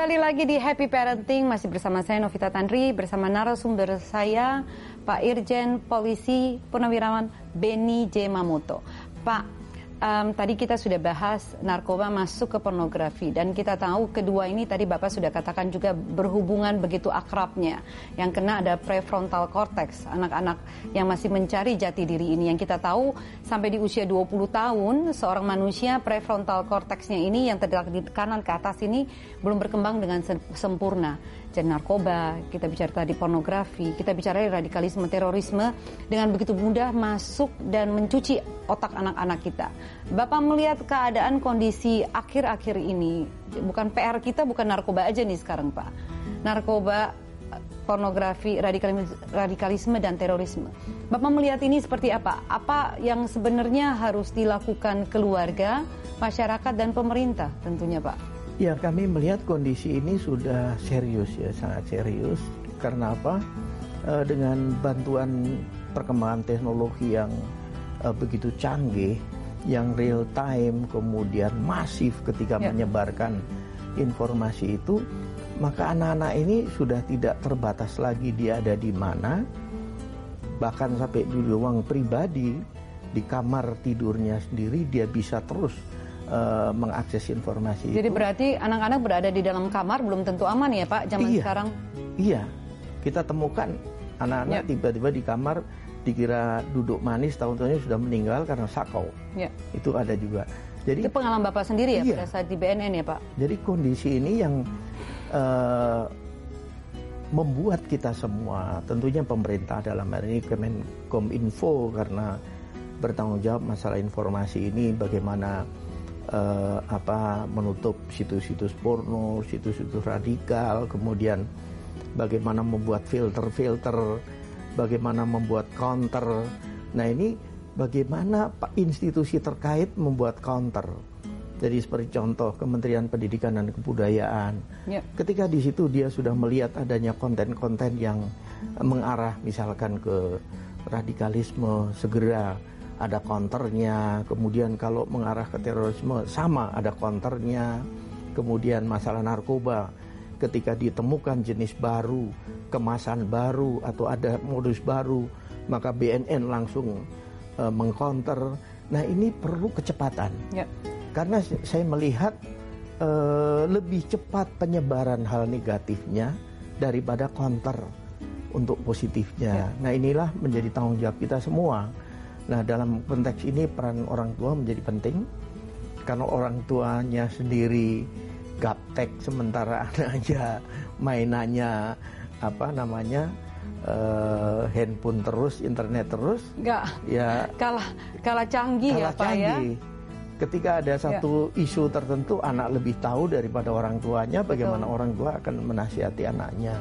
Kembali lagi di Happy Parenting masih bersama saya Novita Tandri bersama narasumber saya Pak Irjen Polisi Purnawirawan Beni J Mamoto. Pak, um, tadi kita sudah bahas narkoba masuk ke pornografi. Dan kita tahu kedua ini tadi Bapak sudah katakan juga berhubungan begitu akrabnya. Yang kena ada prefrontal cortex, anak-anak yang masih mencari jati diri ini. Yang kita tahu sampai di usia 20 tahun seorang manusia prefrontal cortexnya ini yang terletak di kanan ke atas ini belum berkembang dengan sempurna jadi narkoba, kita bicara tadi pornografi, kita bicara radikalisme, terorisme dengan begitu mudah masuk dan mencuci otak anak-anak kita. Bapak melihat keadaan kondisi akhir-akhir ini, bukan PR kita bukan narkoba aja nih sekarang Pak. Narkoba, pornografi, radikalisme, radikalisme dan terorisme. Bapak melihat ini seperti apa? Apa yang sebenarnya harus dilakukan keluarga, masyarakat dan pemerintah tentunya Pak? Ya kami melihat kondisi ini sudah serius ya sangat serius. Karena apa? E, dengan bantuan perkembangan teknologi yang e, begitu canggih yang real time kemudian masif ketika ya. menyebarkan informasi itu maka anak-anak ini sudah tidak terbatas lagi dia ada di mana. Bahkan sampai di ruang pribadi di kamar tidurnya sendiri dia bisa terus uh, mengakses informasi. Jadi itu. berarti anak-anak berada di dalam kamar belum tentu aman ya Pak zaman iya, sekarang? Iya, kita temukan anak-anak ya. tiba-tiba di kamar dikira duduk manis tahun-tahunnya sudah meninggal karena sakau. Ya. Itu ada juga. Jadi itu pengalaman bapak sendiri ya iya. pada saat di BNN ya Pak? Jadi kondisi ini yang uh, membuat kita semua, tentunya pemerintah dalam hal ini Kemenkominfo karena bertanggung jawab masalah informasi ini bagaimana uh, apa menutup situs-situs porno, situs-situs radikal, kemudian bagaimana membuat filter-filter, bagaimana membuat counter. Nah ini bagaimana institusi terkait membuat counter. Jadi seperti contoh Kementerian Pendidikan dan Kebudayaan. Ya. Ketika di situ dia sudah melihat adanya konten-konten yang mengarah misalkan ke radikalisme, segera ada counternya, kemudian kalau mengarah ke terorisme sama ada counternya, kemudian masalah narkoba ketika ditemukan jenis baru, kemasan baru atau ada modus baru, maka BNN langsung e, mengcounter. Nah ini perlu kecepatan, ya. karena saya melihat e, lebih cepat penyebaran hal negatifnya daripada counter untuk positifnya. Ya. Nah inilah menjadi tanggung jawab kita semua Nah dalam konteks ini peran orang tua menjadi penting karena orang tuanya sendiri gaptek sementara anaknya mainannya apa namanya uh, handphone terus, internet terus. Enggak. Ya. Kalah kalah canggih kalah ya Pak ya. Ketika ada ya. satu ya. isu tertentu anak lebih tahu daripada orang tuanya bagaimana Betul. orang tua akan menasihati anaknya.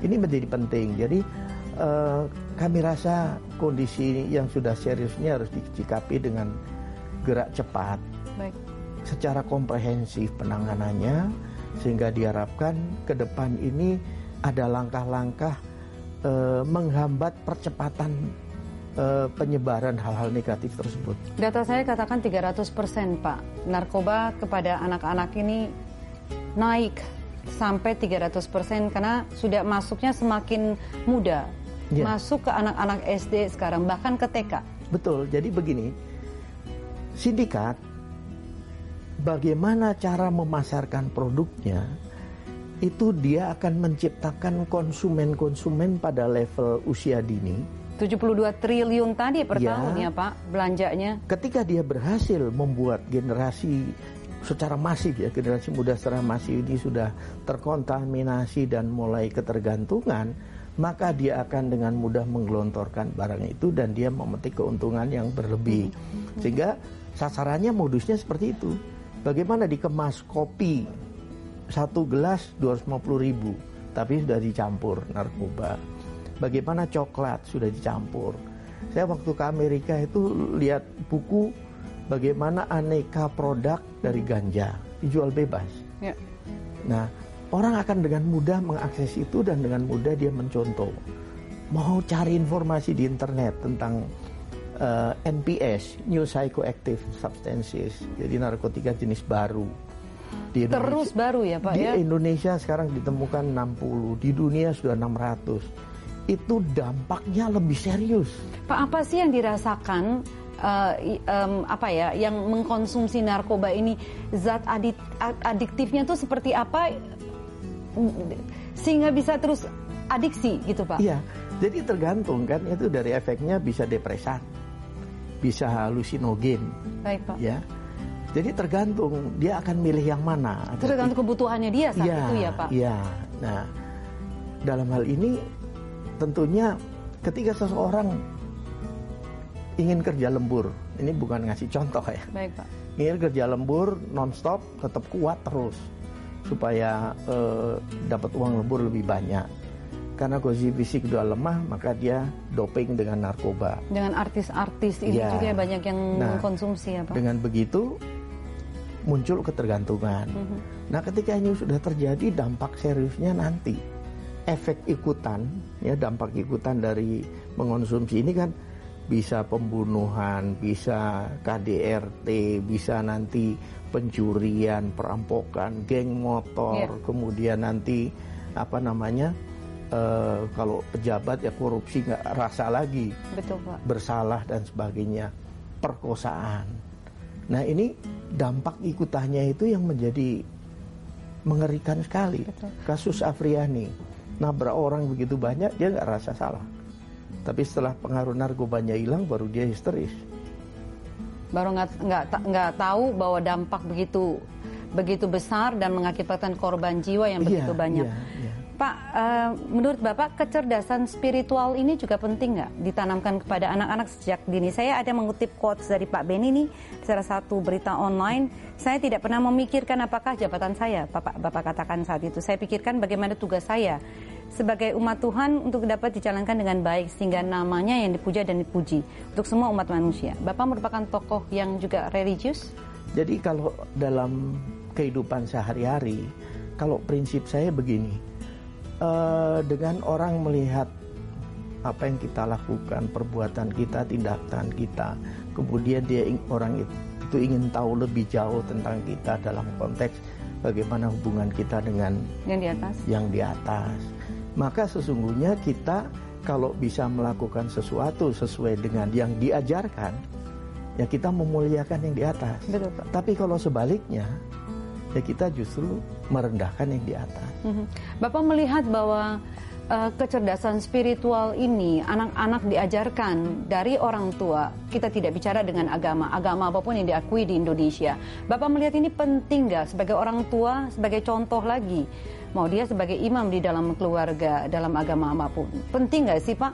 Ini menjadi penting. Jadi uh, kami rasa kondisi yang sudah serius ini harus dicikapi dengan gerak cepat, Baik. secara komprehensif penanganannya, sehingga diharapkan ke depan ini ada langkah-langkah uh, menghambat percepatan uh, penyebaran hal-hal negatif tersebut. Data saya katakan 300% Pak, narkoba kepada anak-anak ini naik sampai 300% karena sudah masuknya semakin muda yeah. masuk ke anak-anak SD sekarang bahkan ke TK. Betul. Jadi begini, sindikat bagaimana cara memasarkan produknya itu dia akan menciptakan konsumen-konsumen pada level usia dini. 72 triliun tadi per ya, tahun ya Pak belanjanya. Ketika dia berhasil membuat generasi secara masif ya generasi muda secara masif ini sudah terkontaminasi dan mulai ketergantungan maka dia akan dengan mudah menggelontorkan barang itu dan dia memetik keuntungan yang berlebih. Sehingga sasarannya modusnya seperti itu. Bagaimana dikemas kopi satu gelas 250 ribu tapi sudah dicampur narkoba. Bagaimana coklat sudah dicampur. Saya waktu ke Amerika itu lihat buku bagaimana aneka produk dari ganja dijual bebas. Ya. Nah, orang akan dengan mudah mengakses itu dan dengan mudah dia mencontoh. Mau cari informasi di internet tentang uh, eh, NPS, New Psychoactive Substances, jadi narkotika jenis baru. Di Indonesia, Terus baru ya Pak di ya? Indonesia sekarang ditemukan 60, di dunia sudah 600. Itu dampaknya lebih serius. Pak apa sih yang dirasakan i- em, apa ya yang mengkonsumsi narkoba ini zat adik, adiktifnya tuh seperti apa sehingga bisa terus adiksi gitu Pak? Iya, jadi tergantung kan itu dari efeknya bisa depresan, bisa halusinogen, Baik Pak. ya. Jadi tergantung dia akan milih yang mana. Tergantung kebutuhannya dia saat Iya, itu ya Pak. Iya. Nah, dalam hal ini tentunya ketika seseorang ingin kerja lembur, ini bukan ngasih contoh ya. Baik Pak. Ingin kerja lembur nonstop, tetap kuat terus supaya eh, dapat uang lembur lebih banyak. Karena kondisi fisik sudah lemah, maka dia doping dengan narkoba. Dengan artis-artis ini Iya. juga banyak yang Nah, mengkonsumsi ya Pak. Dengan begitu muncul ketergantungan. Mhm. Nah, ketika ini sudah terjadi dampak seriusnya nanti efek ikutan ya dampak ikutan dari mengonsumsi ini kan bisa pembunuhan, bisa KDRT, bisa nanti pencurian, perampokan, geng motor, Iya. kemudian nanti apa namanya eh, kalau pejabat ya korupsi nggak rasa lagi Betul Pak. bersalah dan sebagainya, perkosaan. Nah ini dampak ikutannya itu yang menjadi mengerikan sekali. Betul. Kasus Afriani, nabrak orang begitu banyak dia nggak rasa salah. Tapi setelah pengaruh narkobanya hilang baru dia histeris. Baru nggak nggak ta- nggak tahu bahwa dampak begitu begitu besar dan mengakibatkan korban jiwa yang begitu Iya, banyak. iya, iya. Pak, eh, menurut Bapak kecerdasan spiritual ini juga penting nggak ditanamkan kepada anak-anak sejak dini? Saya ada mengutip quotes dari Pak Beni nih di salah satu berita online. Saya tidak pernah memikirkan apakah jabatan saya, Bapak, Bapak katakan saat itu. Saya pikirkan bagaimana tugas saya sebagai umat Tuhan untuk dapat dijalankan dengan baik sehingga namanya yang dipuja dan dipuji untuk semua umat manusia. Bapak merupakan tokoh yang juga religius? Jadi kalau dalam kehidupan sehari-hari, kalau prinsip saya begini, eh, dengan orang melihat apa yang kita lakukan, perbuatan kita, tindakan kita, kemudian dia orang itu, itu ingin tahu lebih jauh tentang kita dalam konteks bagaimana hubungan kita dengan Yang di atas? yang di atas. Maka sesungguhnya kita kalau bisa melakukan sesuatu sesuai dengan yang diajarkan, ya kita memuliakan yang di atas. Betul Pak. Tapi kalau sebaliknya, ya kita justru merendahkan yang di atas. Mhm. Bapak melihat bahwa eh, kecerdasan spiritual ini anak-anak diajarkan dari orang tua. Kita tidak bicara dengan agama, agama apa pun yang diakui di Indonesia. Bapak melihat ini penting nggak sebagai orang tua, sebagai contoh lagi. Mau dia sebagai imam di dalam keluarga, dalam agama apa pun. Penting nggak sih Pak?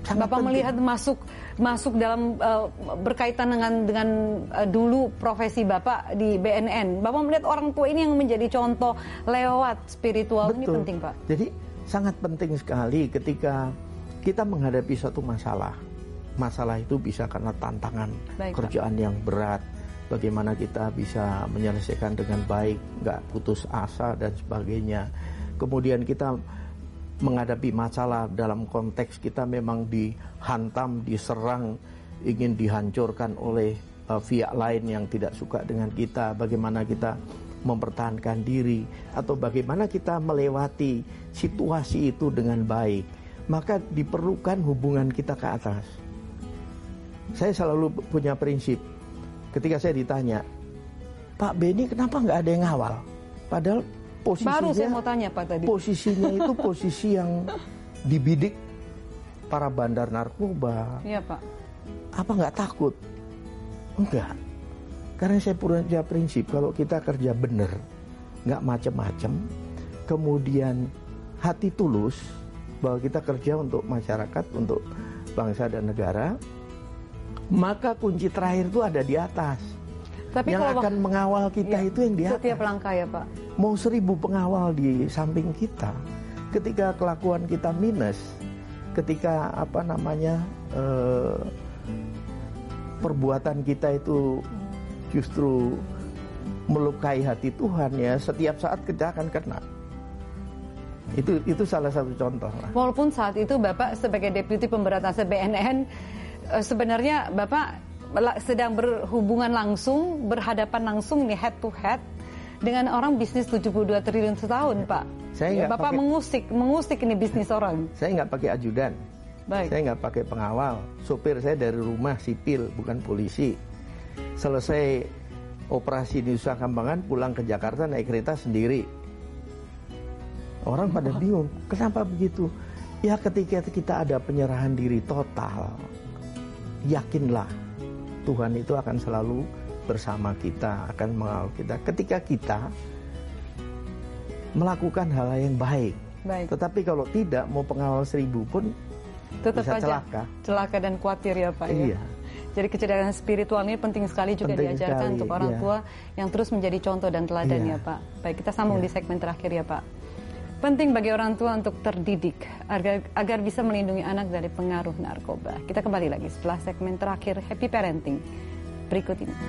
Sangat Bapak penting. melihat masuk masuk dalam eh, berkaitan dengan dengan eh, dulu profesi Bapak di BNN. Bapak melihat orang tua ini yang menjadi contoh lewat spiritual ini penting, Pak. Jadi sangat penting sekali ketika kita menghadapi suatu masalah. Masalah itu bisa karena tantangan Baik, Pak. kerjaan yang berat. Bagaimana kita bisa menyelesaikan dengan baik, nggak putus asa dan sebagainya. Kemudian kita menghadapi masalah dalam konteks kita memang dihantam, diserang, ingin dihancurkan oleh uh, pihak lain yang tidak suka dengan kita. Bagaimana kita mempertahankan diri atau bagaimana kita melewati situasi itu dengan baik. Maka diperlukan hubungan kita ke atas. Saya selalu punya prinsip. Ketika saya ditanya, Pak Beni kenapa nggak ada yang ngawal? Padahal posisinya Baru saya mau tanya, Pak tadi. posisinya itu posisi yang dibidik para bandar narkoba. Iya, Pak. Apa nggak takut? Enggak. Karena saya punya prinsip kalau kita kerja benar, nggak macem-macem, kemudian hati tulus bahwa kita kerja untuk masyarakat, untuk bangsa dan negara, maka kunci terakhir itu ada di atas. Tapi yang kalau akan mengawal kita Iya, itu yang di atas setiap langkah ya, Pak. mau seribu pengawal di samping kita, ketika kelakuan kita minus, ketika apa namanya eh, perbuatan kita itu justru melukai hati Tuhan ya, setiap saat kita akan kena. Itu itu salah satu contoh lah. Walaupun saat itu Bapak sebagai Deputi Pemberantasan BNN eh, sebenarnya Bapak sedang berhubungan langsung, berhadapan langsung nih head to head dengan orang bisnis 72 triliun setahun, Pak. Saya ya, Bapak pakai, mengusik, mengusik ini bisnis orang. Saya nggak pakai ajudan. Baik. Saya nggak pakai pengawal. Sopir saya dari rumah sipil, bukan polisi. Selesai operasi di Nusa Kambangan, pulang ke Jakarta naik kereta sendiri. Orang pada bingung, kenapa begitu? Ya ketika kita ada penyerahan diri total, yakinlah Tuhan itu akan selalu bersama kita, akan mengawal kita. Ketika kita melakukan hal yang baik. baik. Tetapi kalau tidak, mau pengawal seribu pun Tetap bisa aja celaka. Celaka dan khawatir ya Pak ya? iya. ya. Jadi kecerdasan spiritual ini penting sekali juga penting diajarkan sekali, untuk orang iya. tua yang terus menjadi contoh dan teladan iya. ya Pak. Baik, kita sambung iya. di segmen terakhir ya Pak. Penting bagi orang tua untuk terdidik agar, agar bisa melindungi anak dari pengaruh narkoba. Kita kembali lagi setelah segmen terakhir Happy Parenting berikut ini.